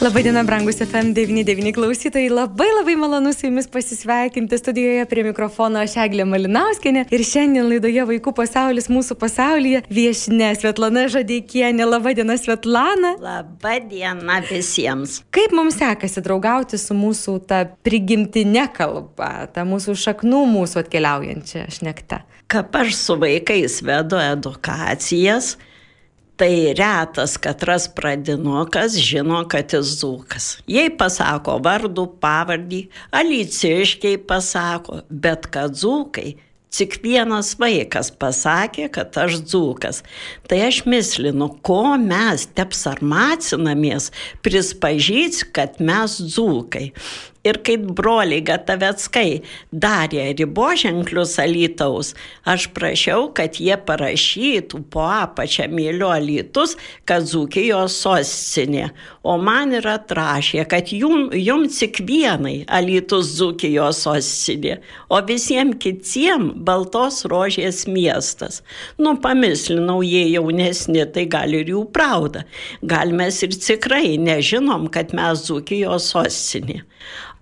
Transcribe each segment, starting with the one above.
Labadiena, brangus FM99 klausytojai. Labai labai malonu su jumis pasisveikinti studijoje prie mikrofono aš Eglė Malinauskenė. Ir šiandien laidoje Vaikų pasaulis mūsų pasaulyje viešinė Svetlana Žadeikienė. Labadiena, Svetlana. Labadiena visiems. Kaip mums sekasi draugauti su mūsų ta prigimtinė kalba, ta mūsų šaknų mūsų atkeliaujančia šnekta? Kaip aš su vaikais vedu edukacijas, tai retas katras pradinukas žino, kad jis dzūkas. Jei pasako vardų, pavardį, aliciškiai pasako, bet kad dzūkai, tik vienas vaikas pasakė, kad aš dzūkas. Tai aš mislinu, ko mes tepsarmacinamės, prispažyti, kad mes dzūkai ir kaip broliai Gataveckai darė riboženklius alytaus, aš prašiau, kad jie parašytų po apačią mėlio alytus, kad Zūkijos sostinė. O man yra atrašė, kad jum, jum tik vienai alytus Zūkijos sostinė, o visiems kitiems baltos rožės miestas. Nu, pamislinau, jie jaunesni, tai gal ir jų prauda. Gal mes ir tikrai nežinom, kad mes Zūkijos sostinė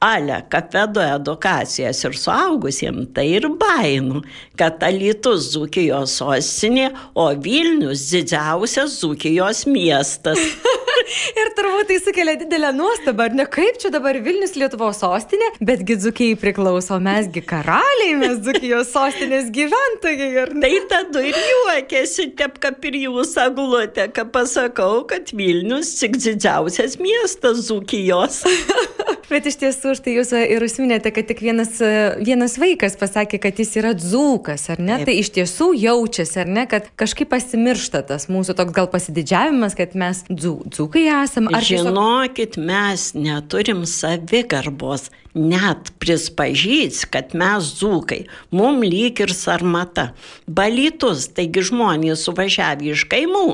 ale, kad vedu edukacijas ir suaugusiems, tai ir bainu, kad Alitus Zukijos sostinė, o Vilnius didžiausias Zukijos miestas. ir turbūt tai sukelia didelę nuostabą, ar ne kaip čia dabar Vilnius Lietuvos sostinė, betgi Dzukijai priklauso, mesgi karaliai, mes Dzukijos sostinės gyventojai. Tai tada ir juokėsi, taip kaip ir jūs agulotė, kad pasakau, kad Vilnius tik didžiausias miestas Dzukijos. Bet iš tiesų, štai jūs ir užsiminėte, kad tik vienas, vienas vaikas pasakė, kad jis yra dzūkas, ar ne? Taip. Tai iš tiesų jaučiasi, ar ne, kad kažkaip pasimiršta tas mūsų toks gal pasididžiavimas, kad mes dzū, dzūkai esam. Ar Žinokit, tiesiog... mes neturim savigarbos net prispažys, kad mes dzūkai, mum lyg ir sarmata. Balytus, taigi žmonės suvažiavę iš kaimų,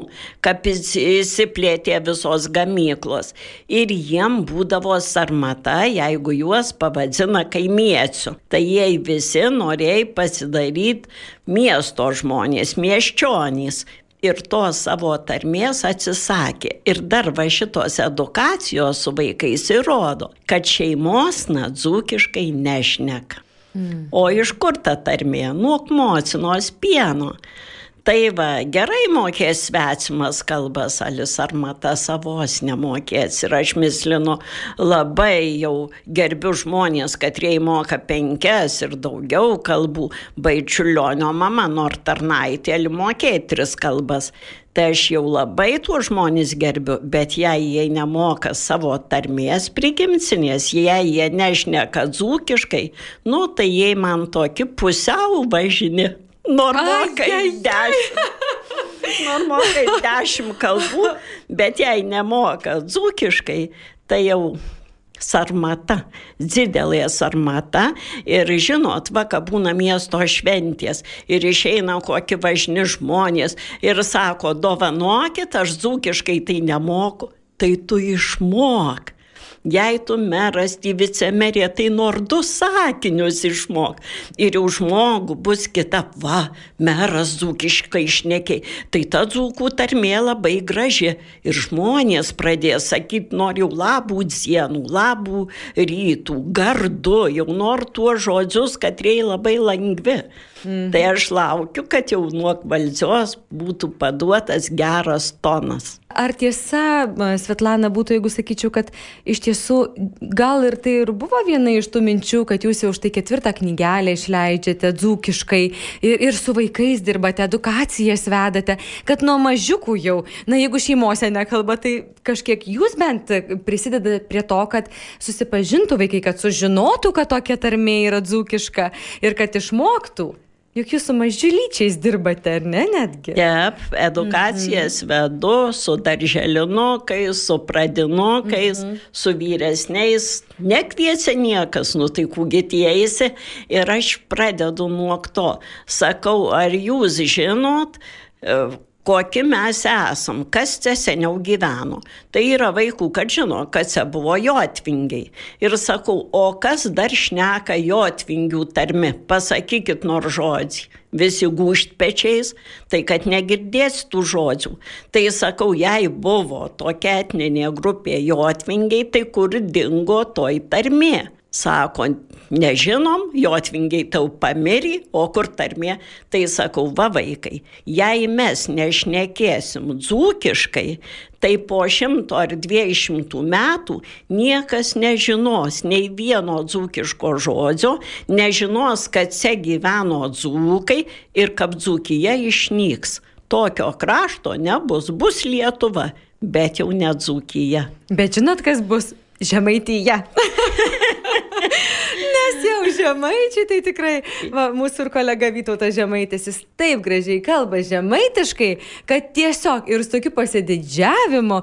kad įsiplėtė visos gamyklos. Ir jiem būdavo sarmata, jeigu juos pavadina kaimiečių. Tai jie visi norėjo pasidaryti miesto žmonės, miesčionys ir tos savo tarmės atsisakė. Ir dar va šitos edukacijos su vaikais įrodo, kad šeimos nadzūkiškai nešneka. Mm. O iš kur ta tarmė? Nuo mocinos pieno. Tai va, gerai mokės svetimas kalbas, alis ar mata savos nemokės. Ir aš mislinu, labai jau gerbiu žmonės, kad jie moka penkias ir daugiau kalbų. Baičiulionio mama, nors tarnaitė, mokė tris kalbas. Tai aš jau labai tuos žmonės gerbiu, bet jei jie nemoka savo tarmės prigimcinės, jei jie nešneka dzūkiškai, nu tai jie man tokį pusiau važinė. Normokai dešimt. Normokai dešimt kalbų, bet jei nemoka dzūkiškai, tai jau sarmata, didelė sarmata. Ir žinot, va, kad būna miesto šventės ir išeina kokie važni žmonės ir sako, dovanokit, aš dzūkiškai tai nemoku. Tai tu išmok jei tu meras, tai vicemerė, tai nors du sakinius išmok. Ir jau žmogų bus kita, va, meras dzūkiškai išnekiai. Tai ta dzūkų tarmė labai graži. Ir žmonės pradės sakyti, noriu labų dienų, labų rytų, gardu, jau noriu tuos žodžius, kad jie labai lengvi. Mhm. Tai aš laukiu, kad jau nuo valdžios būtų paduotas geras tonas. Ar tiesa, Svetlana, būtų, jeigu sakyčiau, kad iš tiesų gal ir tai ir buvo viena iš tų minčių, kad jūs jau štai ketvirtą knygelę išleidžiate dzūkiškai ir, ir su vaikais dirbate, edukacijas vedate, kad nuo mažiukų jau, na jeigu šeimose nekalba, tai kažkiek jūs bent prisidedate prie to, kad susipažintų vaikai, kad sužinotų, kad tokia tarmė yra dzūkiška ir kad išmoktų. Juk jūs su mažylyčiais dirbate, ar ne netgi? Taip, edukacijas mm -hmm. vedu su darželinukais, su pradinukais, mm -hmm. su vyresniais. Nekviečia niekas, nu tai kūgitieisi ir aš pradedu nuo to. Sakau, ar jūs žinot, kokie mes esam, kas čia seniau gyveno. Tai yra vaikų, kad žino, kad čia buvo jotvingiai. Ir sakau, o kas dar šneka jotvingių tarmi, pasakykit nors žodį. Visi gūšt pečiais, tai kad negirdės tų žodžių. Tai sakau, jei buvo tokia etninė grupė jotvingiai, tai kur dingo toj tarmė. Sako, nežinom, jo atvingiai tau pamirį, o kur tarmė, tai sakau, va vaikai, jei mes nešnekėsim dzūkiškai, tai po šimto ar dviejų šimtų metų niekas nežinos nei vieno dzūkiško žodžio, nežinos, kad čia gyveno dzūkai ir kad dzūkija išnyks. Tokio krašto nebus, bus Lietuva, bet jau ne dzūkija. Bet žinot, kas bus? Žemaityje. Nes jau žemaičiai, tai tikrai, va, mūsų ir kolega Vytautas Žemaitis, jis taip gražiai kalba žemaitiškai, kad tiesiog ir su tokiu pasididžiavimu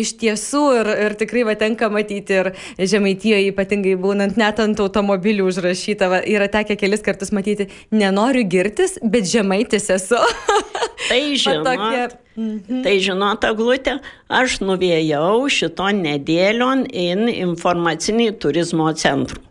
iš tiesų ir, ir tikrai va tenka matyti ir žemaitijoje ypatingai būnant net ant automobilių užrašyta, va, yra tekę kelis kartus matyti, nenoriu girtis, bet žemaitis esu. Tai žinoma. Mhm. Tai žinot, Glutė, aš nuvėjau šito nedėlion į informacinį turizmo centrų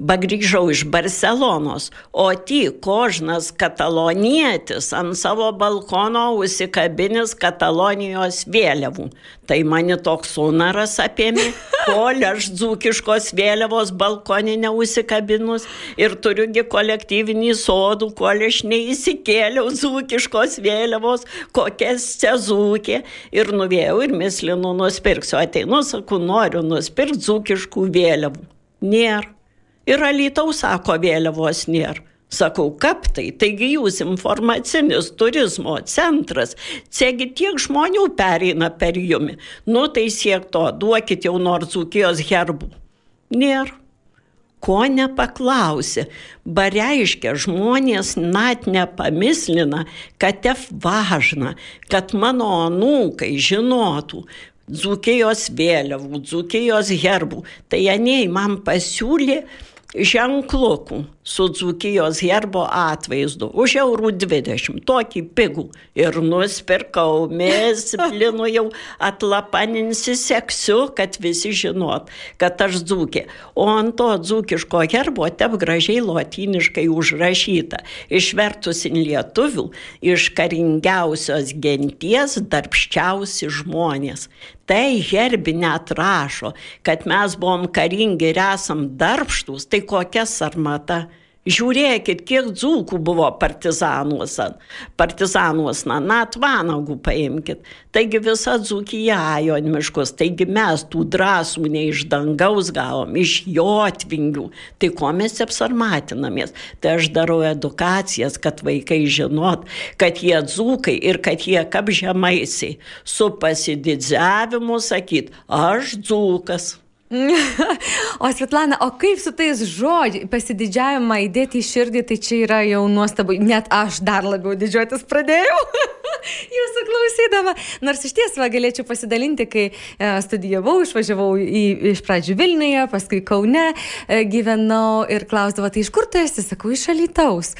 grįžau iš Barcelonos, o ty kožnas katalonietis ant savo balkono užsikabinis Katalonijos vėliavų. Tai mani toks sunaras apėmė, kol aš dzūkiškos vėliavos balkonį neužsikabinus ir turiugi kolektyvinį sodų, kol aš neįsikėliau dzūkiškos vėliavos, kokias čia dzūkė ir nuvėjau ir mislinų nusipirksiu. Ateinu, sakau, noriu nusipirkti dzūkiškų vėliavų. Nėra. Ir alytaus sako vėliavos nėra. Sakau, kaip tai? Taigi jūs informacinis turizmo centras, ciegi tiek žmonių pereina per jumi. Nu tai siek to, duokit jau nors Zūkijos herbų. Nėra. Ko nepaklausė, bareiškia žmonės net nepamislina, kad tef važna, kad mano anūkai žinotų, Dzūkijos vėliavų, Dzūkijos herbų. Tai Janiai man pasiūlė ženklukų su Dzukijos herbo atvaizdu už eurų 20, tokį pigų. Ir nusipirkau, mes plinų jau atlapaninsi seksiu, kad visi žinot, kad aš dzūkė. O ant to dzūkiško herbo tep gražiai lotyniškai užrašyta, išvertus į lietuvių, iš karingiausios genties darbščiausi žmonės. Tai herbinė atrašo, kad mes buvom karingi ir esam darbštus, tai kokia sarmata. Žiūrėkit, kiek dzūkų buvo partizanuose. Partizanuos, na, net vanagų paimkit. Taigi visa dzūkija ajo miškus. Taigi mes tų drąsų ne iš dangaus gavom, iš jo atvingių. Tai ko mes apsarmatinamės? Tai aš darau edukacijas, kad vaikai žinot, kad jie dzūkai ir kad jie kaip žemaisiai. Su pasididžiavimu sakyt, aš dzūkas. o Svetlana, o kaip su tais žodžiais, pasididžiavimą įdėti į širdį, tai čia yra jau nuostabu, net aš dar labiau didžiuotis pradėjau. Jūsų klausydama. Nors iš ties va, galėčiau pasidalinti, kai e, studijavau, išvažiavau į, iš pradžių Vilniuje, paskui Kaune e, gyvenau ir klausdavo, tai iš kur tu esi, sakau, iš Alytaus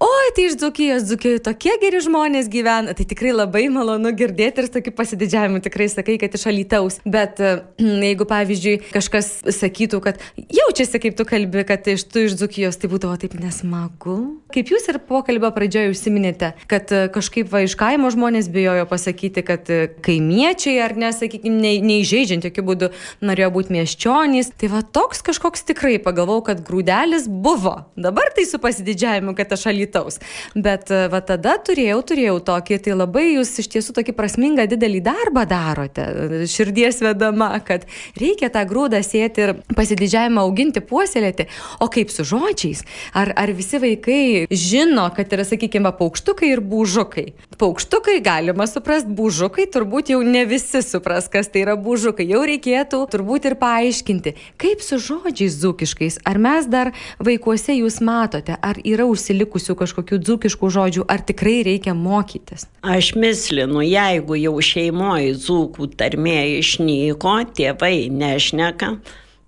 oi, tai iš Dzukijos, Dzukijoje tokie geri žmonės gyvena, tai tikrai labai malonu girdėti ir su tokiu pasididžiavimu tikrai sakai, kad iš alytaus. Bet jeigu, pavyzdžiui, kažkas sakytų, kad jaučiasi, kaip tu kalbi, kad iš tu iš Dzukijos, tai būdavo taip nesmagu. Kaip jūs ir pokalbio pradžioje užsiminėte, kad e, kažkaip va iš kaimo žmonės bijojo pasakyti, kad e, kaimiečiai ar nesakykime, ne, neįžeidžiant jokių būdų norėjo būti miesčionys. Tai va toks kažkoks tikrai pagalvojau, kad grūdelis buvo. Dabar tai su pasididžiavimu, kad aš alytaus alytaus. Bet e, va tada turėjau, turėjau tokį, tai labai jūs iš tiesų tokį prasmingą didelį darbą darote, širdies vedama, kad reikia tą grūdą sėti ir pasididžiavimą auginti, puoselėti. O kaip su žodžiais? Ar, ar visi vaikai žino, kad yra, sakykime, paukštukai ir būžukai? Paukštukai galima suprasti, būžukai turbūt jau ne visi supras, kas tai yra būžukai. Jau reikėtų turbūt ir paaiškinti, kaip su žodžiais zukiškais. Ar mes dar vaikuose jūs matote, ar yra užsilikusių kažkokių dzūkiškų žodžių, ar tikrai reikia mokytis? Aš mislinu, jeigu jau šeimoje dzūkų tarmė išnyko, tėvai nešneka,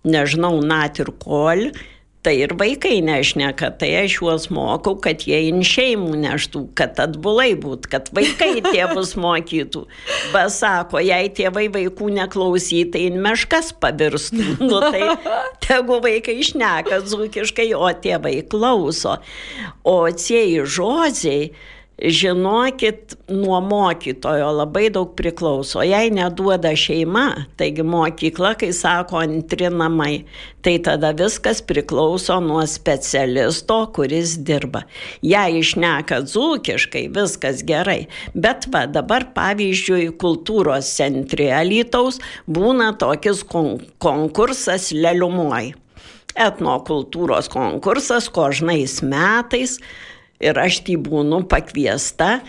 nežinau, nat ir kol, Tai ir vaikai nešneka, tai aš juos mokau, kad jie in šeimų neštų, kad atbulai būt, kad vaikai tėvus mokytų. Bet sako, jei tėvai vaikų neklausytų, tai in meškas pavirstų. Nu, tai tegu vaikai išneka dzūkiškai, o tėvai klauso. O tie žodžiai, žinokit, nuo mokytojo labai daug priklauso. Jei neduoda šeima, taigi mokykla, kai sako antri namai, tai tada viskas priklauso nuo specialisto, kuris dirba. Jei išneka dzūkiškai, viskas gerai. Bet va, dabar pavyzdžiui, kultūros centre Alytaus būna tokis kon konkursas Leliumuoj. Etnokultūros konkursas kožnais metais ir aš tai būnu pakviesta.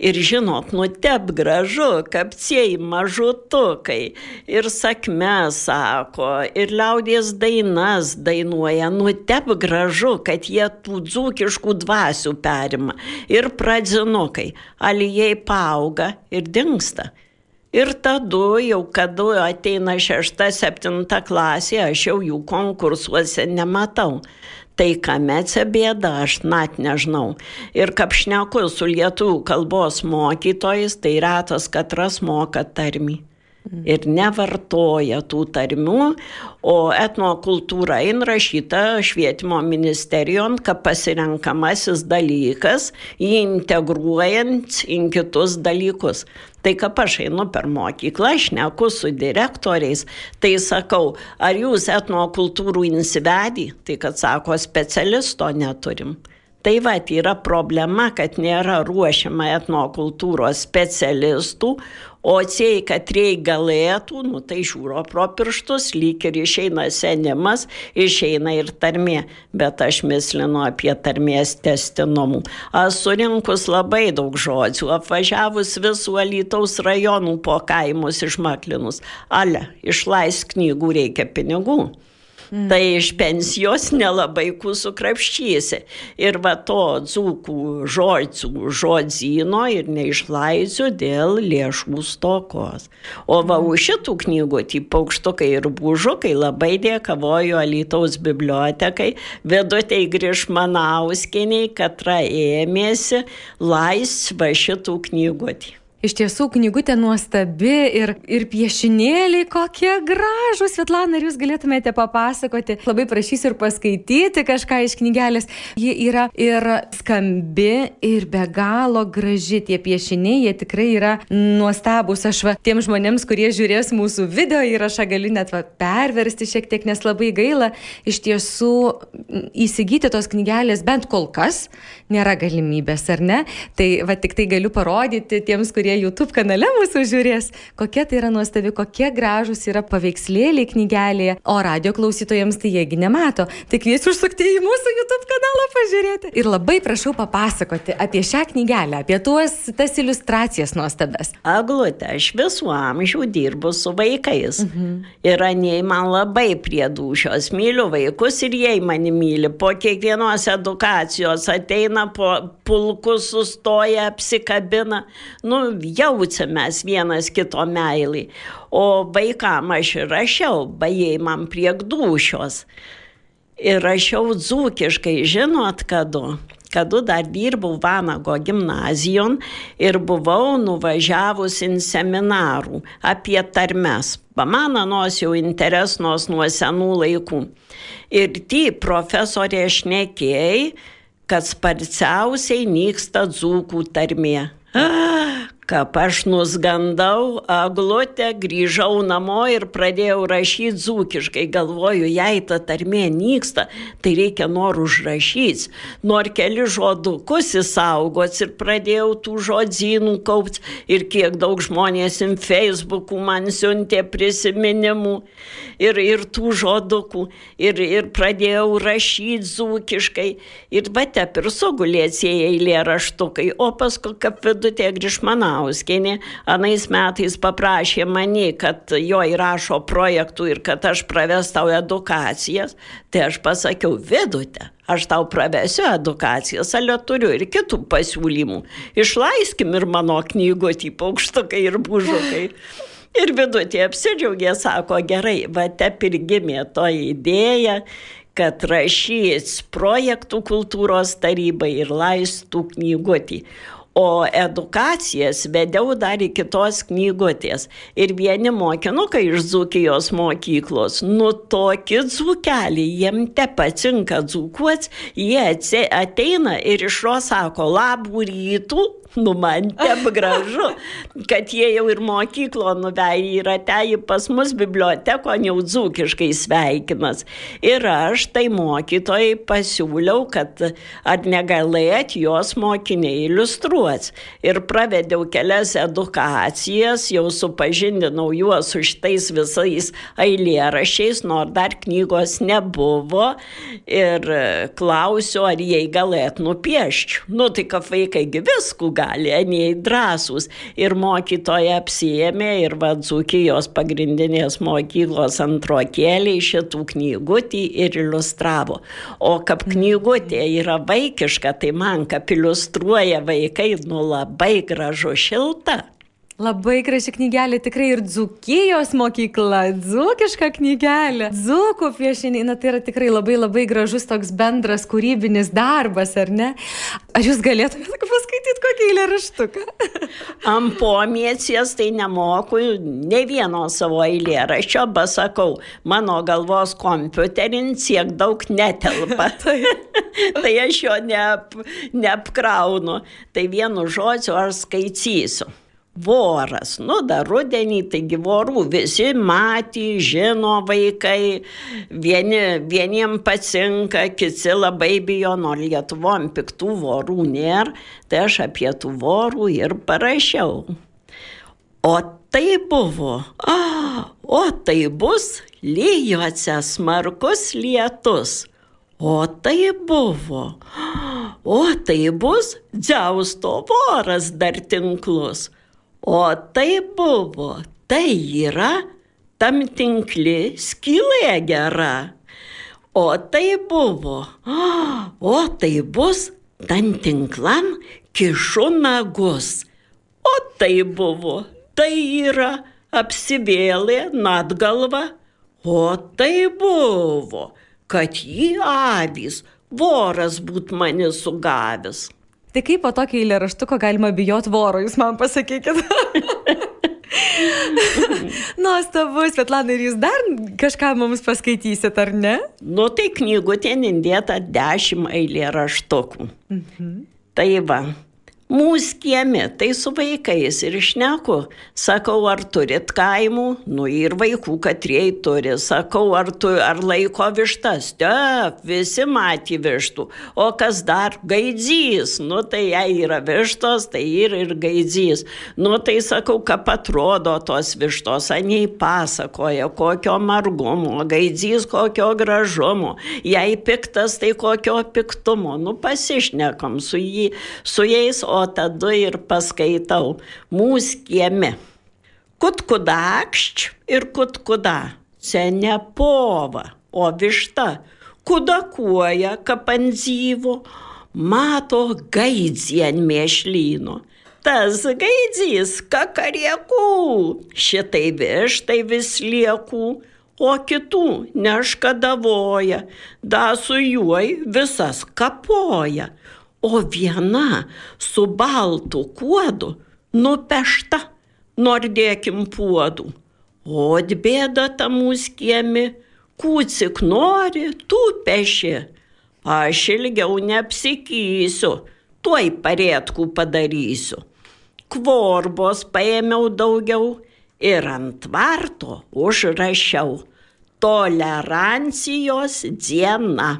Ir žinot, nu tep gražu, kapcijai mažutukai, ir sakme sako, ir liaudės dainas dainuoja, nu tep gražu, kad jie tų dzūkiškų dvasių perima. Ir pradzinukai, alijai paauga ir dinksta. Ir tada jau, kada ateina šešta, septinta klasė, aš jau jų konkursuose nematau. Tai kame čia bėda, aš net nežinau. Ir kapšneku su lietuvių kalbos mokytojais, tai retas katras moka tarmį. Ir nevartoja tų tarmių, o etnokultūra įrašyta švietimo ministerijon, kad pasirenkamasis dalykas, jį integruojant į kitus dalykus. Tai ką aš einu per mokyklą, aš neku su direktoriais, tai sakau, ar jūs etnokultūrų insivedį, tai kad sako, specialisto neturim. Tai va, yra problema, kad nėra ruošiama etnokultūros specialistų, o atsiei, kad rei galėtų, nu tai žiūro pro pirštus, lyg ir išeina senimas, išeina ir tarmė, bet aš mislinu apie tarmės testinumų. Aš surinkus labai daug žodžių, apvažiavus visų Alytaus rajonų po kaimus išmaklinus. Ale, išlais knygų reikia pinigų. Mm. Tai iš pensijos nelabai kų sukrapščysi. Ir va to dzūkų žodžių žodzino ir neišlaisiu dėl lėšų stokos. O va už šitų knygų, tai paukštukai ir bužukai, labai dėkavoju Alytaus bibliotekai, vedutei Grišmanauskiniai, kad ėmėsi laisvą šitų knygų. Iš tiesų, knygutė nuostabi ir, ir piešinėliai kokie gražūs. Svetlana, ar jūs galėtumėte papasakoti, labai prašysiu ir paskaityti kažką iš knygelės. Ji yra ir skambi, ir be galo graži. Tie piešiniai, jie tikrai yra nuostabus. Aš va, tiem žmonėms, kurie žiūrės mūsų video įrašą, galiu net va, perversti šiek tiek, nes labai gaila iš tiesų įsigyti tos knygelės bent kol kas nėra galimybės, ar ne? Tai va, tik tai galiu parodyti tiems, kurie kurie YouTube kanale mūsų žiūrės, kokia tai yra nuostabi, kokie gražūs yra paveikslėliai knygelėje, o radio klausytojams tai jiegi nemato. Tai kviesiu užsukti į mūsų YouTube kanalą pažiūrėti. Ir labai prašau papasakoti apie šią knygelę, apie tuos, tas iliustracijas nuostabes. Aglutė, aš visų amžių dirbu su vaikais. Mhm. Ir aniai man labai prie dušios, myliu vaikus ir jie mane myli. Po kiekvienos edukacijos ateina, po pulkus sustoja, apsikabina. Nu, jaučiamės vienas kito meilį. O vaikam aš ir rašiau, bajai man priek dušios. Ir rašiau dzūkiškai, žinot, kadu. Kadu dar dirbau Vanago gimnazijon ir buvau nuvažiavus į seminarų apie tarmes. Man anos jau interesnos nuo senų laikų. Ir ty profesorė šnekėjai, kad sparčiausiai nyksta dzūkų tarmė. Ah, Kaip aš nusgandau, aglutę, grįžau namo ir pradėjau rašyti dzūkiškai. Galvoju, jei ta tarmė nyksta, tai reikia nor užrašyti. Nor keli žodukus įsaugots ir pradėjau tų žodzinų kaupti. Ir kiek daug žmonės im Facebook'u man siuntė prisiminimų ir, ir tų žodukų. Ir, ir pradėjau rašyti dzūkiškai. Ir va te ir sugulėtsieji eilė raštukai. O paskui kaip vidutė grįžmanau. Ivanauskienė anais metais paprašė mane, kad jo įrašo projektų ir kad aš pravestau edukacijas, tai aš pasakiau, vidute, aš tau pravesiu edukacijas, ale turiu ir kitų pasiūlymų. Išlaiskim ir mano knygotį paukštukai ir bužukai. Ir vidutė apsidžiaugė, sako, gerai, va te ir gimė to idėja, kad rašys projektų kultūros tarybai ir laistų knygutį. O edukacijas vedžiau dar iki tos knygutės. Ir vieni mokinukai iš Dzukijos mokyklos, nu tokį dzukelį, jiem te patinka dzukuots, jie ateina ir iš ro sako labų rytų, Nu, man taip gražu, kad jie jau ir mokyklo nuvei yra teji pas mus biblioteko jau dzūkiškai sveikinas. Ir aš tai mokytojai pasiūliau, kad ar negalėt jos mokiniai iliustruos. Ir pravedžiau kelias edukacijas, jau supažindinau juos su šitais visais eilėrašiais, nors dar knygos nebuvo. Ir klausiu, ar jie galėt nupiešti. Nu, tai kad vaikai viskų gali, aniai drąsūs. Ir mokytoja apsijėmė ir Vadzukijos pagrindinės mokyklos antrokėliai šitų knygutį ir iliustravo. O kaip knygutė yra vaikiška, tai man kaip iliustruoja vaikai, nu labai gražu šilta. Labai graži knygelė, tikrai ir dzukijos mokykla, dzukiška knygelė, dzukų piešiniai, na tai yra tikrai labai labai gražus toks bendras kūrybinis darbas, ar ne? Ar jūs galėtumėte paskaityti kokį eilėraštuką? Ant pomiecies tai nemoku ne vieno savo eilėraščio, bet sakau, mano galvos kompiuterin tiek daug netelpa. tai, tai aš jo neap, neapkraunu. Tai vienu žodžiu aš skaitysiu voras. Nu, dar rudenį, taigi vorų visi matė, žino vaikai, vieni, vieniem patinka, kiti labai bijo, nors Lietuvom piktų vorų nėra, tai aš apie tų vorų ir parašiau. O tai buvo, a, o tai bus lyjuose smarkus lietus. O tai buvo, o tai bus džiausto voras dar tinklus. O tai buvo, tai yra tam tinkli skylė gera. O tai buvo, o tai bus tam tinklam kišu nagus. O tai buvo, tai yra apsivėlė nad galva. O tai buvo, kad jį avys, voras būt mane sugavęs. Tai kaip po tokio eilėraštuko galima bijot voro, jūs man pasakykit. Nuostabu, Svetlana, ir jūs dar kažką mums paskaitysit, ar ne? Nu, tai knygutė indėta dešimt eilėraštukų. Mhm. Tai va, mūsų kiemi, tai su vaikais ir išneku. Sakau, ar turit kaimų? Nu ir vaikų katriai turi. Sakau, ar, tu, ar laiko vištas? Taip, visi matė vištų. O kas dar? Gaidzys. Nu tai jei yra vištos, tai ir, ir gaidzys. Nu tai sakau, ką atrodo tos vištos. Aniai pasakoja, kokio margumo, gaidzys kokio gražumo. Jei piktas, tai kokio piktumo. Nu pasišnekam su, jį, su jais, o tada ir paskaitau. Mūsų kieme. Kutkudakšč ir kutkuda, senė pova, o višta. Kudakuoja kapanzyvo, mato gaidzį ant mėšlyno. Tas gaidzys kakariekų, šitai vištai vis liekų, o kitų neškadavoja, da su juoj visas kapoja o viena su baltu kuodu nupešta, nordėkim puodų. O bėda ta mūsų kiemi, kūcik nori, tu peši. Aš ilgiau neapsikysiu, tuoj parėtkų padarysiu. Kvorbos paėmiau daugiau ir ant varto užrašiau tolerancijos diena.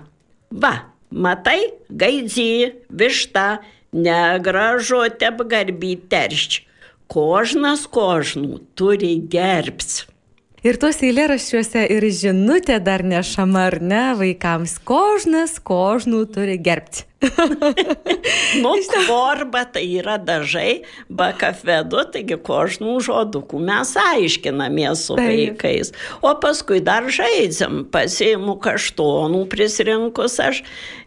Va, Matai, gaidzy, višta, negražu tep garby teršč. Kožnas kožnų turi gerbs. Ir tuos eilėraščiuose ir žinutė dar nešama, ar ne, vaikams kožnas kožnų turi gerbti. nu, korba tai yra dažai, bakafedu, taigi kožnų žodukų mes aiškinamės su vaikais. O paskui dar žaidžiam, pasiimu kaštonų prisirinkus aš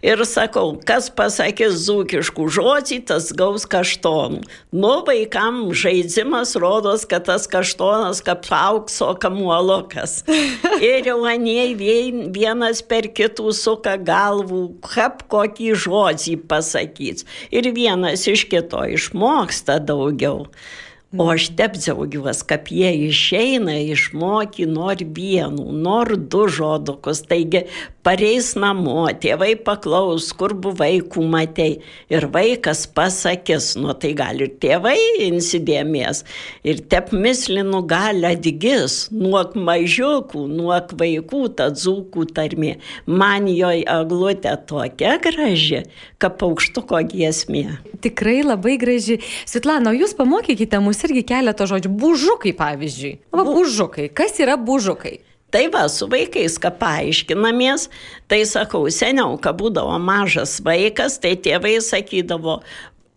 ir sakau, kas pasakys zūkiškų žodžių, tas gaus kaštonų. Nu, vaikam žaidimas rodos, kad tas kaštonas kaip aukso kamuolokas. Ir jau anie vienas per kitų suka galvų, kaip kokį žodį žodžiai pasakys. Ir vienas iš kito išmoksta daugiau. O aš taip džiaugiuosi, kad jie išeina išmoky nor vienų, nor du žodukus. Taigi pareis namo, tėvai paklaus, kur buvai, ku matei. Ir vaikas pasakys, nu tai gali ir tėvai insidėmės. Ir tep mislinų gali atgis, nuok mažiukų, nuok vaikų, ta dzūkų tarmė. Man joj aglutė tokia graži, kaip paukštuko giesmė. Tikrai labai graži. Svetlana, jūs pamokykite mus irgi keletą žodžių. Bužukai, pavyzdžiui. Va, bužukai. Kas yra bužukai? Tai va, su vaikais, ką paaiškinamės, tai sakau, seniau, kai būdavo mažas vaikas, tai tėvai sakydavo,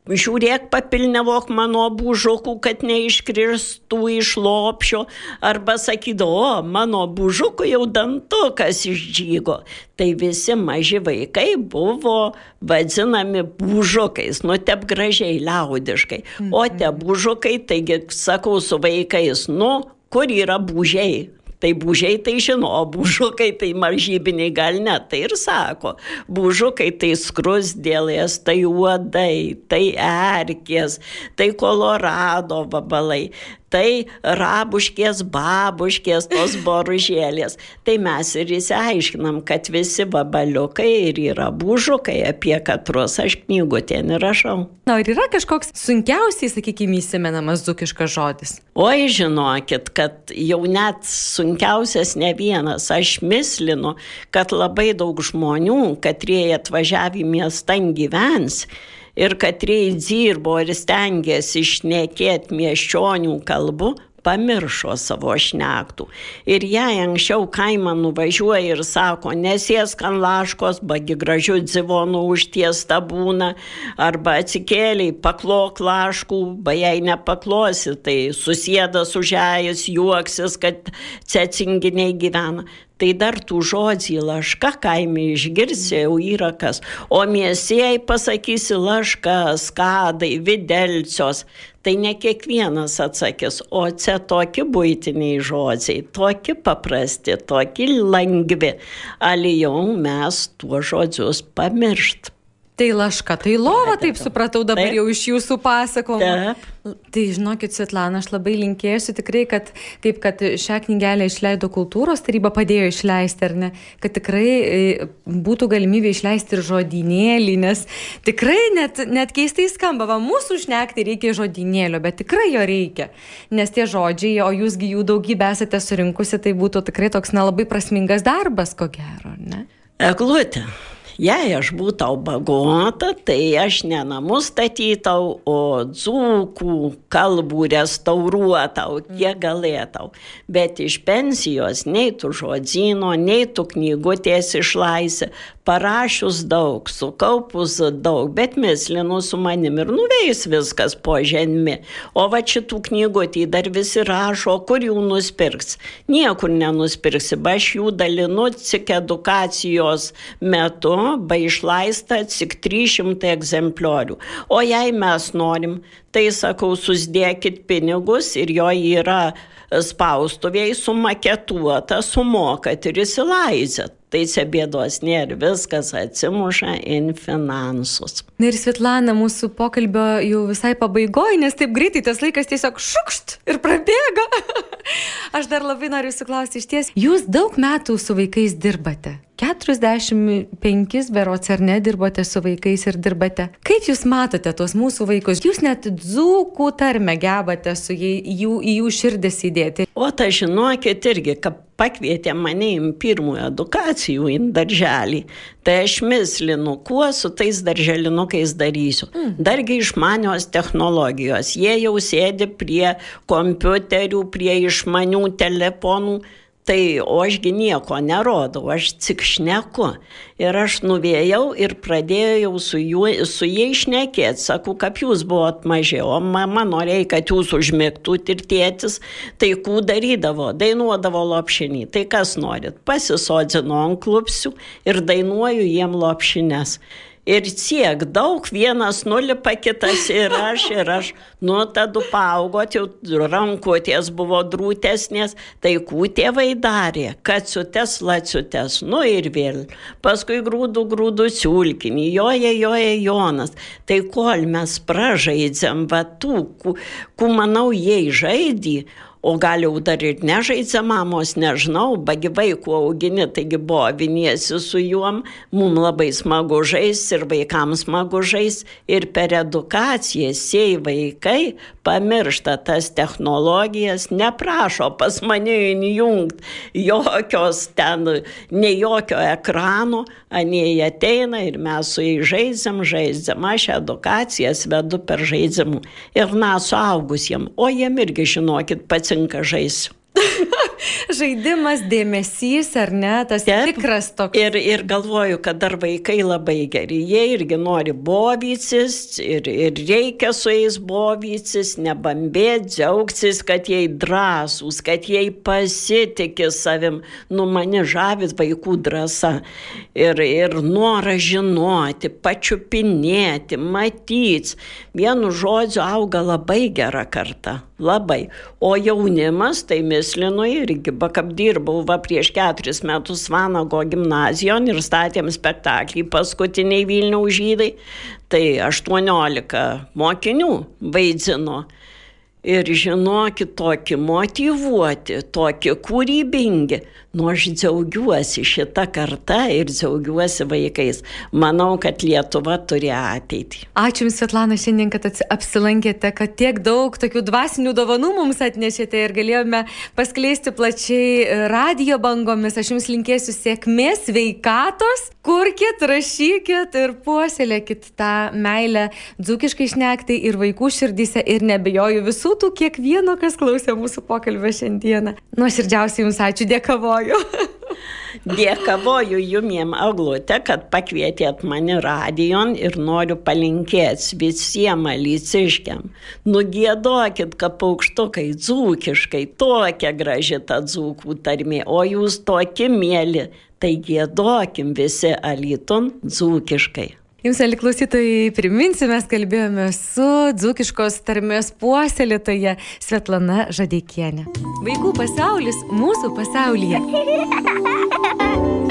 žiūrėk, papilnevok mano bužukų, kad neiškristų iš lopšio, arba sakydavo, o mano bužukų jau dantukas išžygo. Tai visi maži vaikai buvo vadinami bužukais, nu tep gražiai, liaudiškai. O te bužukai, taigi sakau su vaikais, nu, kur yra bužiai, Tai būžiai tai žino, o būžukai tai maržybiniai gal ne, tai ir sako. Būžukai tai skrusdėlės, tai uodai, tai erkės, tai kolorado vabalai, tai rabuškės, babuškės, tos boružėlės. Tai mes ir įsiaiškinam, kad visi vabaliukai ir yra bužukai, apie katrus aš knygutė nerašau. Na, ar yra kažkoks sunkiausiai, sakykime, įsimenamas dukiškas žodis? Oi, žinokit, kad jau net sunkiausias ne vienas. Aš mislinu, kad labai daug žmonių, kad jie atvažiavę į miestą gyvens, ir katrei dirbo ir stengiasi išnekėti miesčionių kalbų, pamiršo savo šnektų. Ir jei anksčiau kaimą nuvažiuoja ir sako, nesėsk ant laškos, bagi gražių dzivonų užtiesta būna, arba atsikėliai, paklok laškų, ba jei nepaklosi, tai susėdas užėjęs, juoksis, kad cecinginiai gyvena tai dar tų žodžių laška kaime išgirsi jau yra kas. O miesėjai pasakysi laška, skadai, videlcios. Tai ne kiekvienas atsakys, o čia tokie būtiniai žodžiai, tokie paprasti, tokie lengvi. Ali jau mes tuos žodžius pamiršt. Tai laška, tai lova, taip supratau dabar taip. jau iš jūsų pasakojimo. Tai žinokit, Svetlana, aš labai linkėsiu tikrai, kad kaip kad šią knygelę išleido kultūros taryba, padėjo išleisti, ar ne, kad tikrai e, būtų galimybė išleisti ir žodinėlį, nes tikrai net, net keistai skamba, va, mūsų šnekti reikia žodinėlio, bet tikrai jo reikia, nes tie žodžiai, o jūsgi jų daugybę esate surinkusi, tai būtų tikrai toks nelabai prasmingas darbas, ko gero, ne? Eglutė. Jei aš būtau bagota, tai aš ne namus statytau, o dzūkų kalbų restauruotau, kiek galėtau. Bet iš pensijos nei tu žodzino, nei tu knygutės išlaisi, parašius daug, sukaupus daug, bet mislinu su manim ir nuveis viskas po žemmi. O va šitų knygutį dar visi rašo, kur jų nusipirks. Niekur nenuspirksi, ba aš jų dalinu tik edukacijos metu ba išlaista tik 300 egzempliorių. O jei mes norim, tai sakau, susidėkit pinigus ir jo yra spaustuviai sumaketuota, sumokat ir įsilaizėt. Tai čia bėdos nėra, viskas atsimuša į finansus. Na ir Svetlana, mūsų pokalbio jau visai pabaigoje, nes taip greitai tas laikas tiesiog šukšt ir prabėga. Aš dar labai noriu jūsų klausti iš ties. Jūs daug metų su vaikais dirbate. 45 berots ar ne dirbote su vaikais ir dirbate. Kaip jūs matote tuos mūsų vaikus? Jūs net dzūkų tarmę gebate su jai, jų, į jų širdis įdėti. O tai žinokit irgi, kad pakvietė mane į pirmųjų edukacijų į darželį, tai aš mislinu, kuo su tais darželinukais darysiu. Mm. Dargi išmanios technologijos, jie jau sėdi prie kompiuterių, prie išmanių telefonų Tai o ašgi nieko nerodau, aš tik šneku. Ir aš nuvėjau ir pradėjau su, juo, su jie išnekėti. Sakau, kaip jūs buvot maži, o mama norėjo, kad jūs užmėgtut ir tėtis. Tai kų darydavo, dainuodavo lopšinį. Tai kas norit? Pasisodinu ant klupsių ir dainuoju jiem lopšinės ir tiek daug, vienas nulipa, kitas ir aš, ir aš, nu tada paaugot, jau rankutės buvo drūtesnės, tai kų tėvai darė, kaciutes, laciutes, nu ir vėl. Paskui grūdų, grūdų siulkinį, joje, joje Jonas. Tai kol mes pražaidžiam, va tų, kų manau jie žaidė, o gal jau dar ir nežaidžia mamos, nežinau, bagi vaikų augini, taigi buvo viniesi su juom, mums labai smagu žaisti ir vaikams smagu žaisti ir per edukaciją sėj vaikai pamiršta tas technologijas, neprašo pas mane įjungti jokios ten, ne jokio ekrano, anie ateina ir mes su jais žaidžiam, žaidžiam, aš edukacijas vedu per žaidimų. Ir mes suaugusiem, o jiem irgi žinokit, pats patinka žaisiu. Žaidimas, dėmesys, ar ne, tas Taip, tikras toks. Ir, ir galvoju, kad dar vaikai labai geri. Jie irgi nori bovycis ir, ir reikia su jais bovycis, nebambėti, džiaugtis, kad jie drąsūs, kad jie pasitikė savim. Nu, mane žavit vaikų drąsa. Ir, ir noras žinoti, pačiupinėti, matyti. Vienu žodžiu auga labai gera karta. Labai. O jaunimas, tai mislinu irgi, bakap dirbau va prieš keturis metus Vanago gimnazijon ir statėm spektaklį paskutiniai Vilniaus žydai, tai 18 mokinių vaidzino ir žinokit, tokie motivuoti, tokie kūrybingi. Nu, aš džiaugiuosi šitą kartą ir džiaugiuosi vaikais. Manau, kad Lietuva turi ateitį. Ačiū Jums, Svetlana, šiandien, kad apsilankėte, kad tiek daug tokių dvasinių dovanų mums atnešėte ir galėjome paskleisti plačiai e, radio bangomis. Aš Jums linkėsiu sėkmės, sveikatos, kurkit, rašykit ir puoselėkit tą meilę dzūkiškai šnektai ir vaikų širdyse ir nebejoju visų tų kiekvieno, kas klausė mūsų pokalbio šiandieną. Nuoširdžiausiai Jums ačiū, dėkavoju. Dėkavoju jumiem, Aglute, kad pakvietėt mane radijon ir noriu palinkėti visiems aliciškiam. Nugėdokit, kad paukštukai dzūkiškai, tokia graži ta dzūkų tarmė, o jūs tokie mėly, tai gėdokim visi alyton dzūkiškai. Jums, mėly klausytojai, priminsiu, mes kalbėjome su dzūkiškos tarmės puoselėtoje Svetlana Žadeikienė. Vaikų pasaulis mūsų pasaulyje.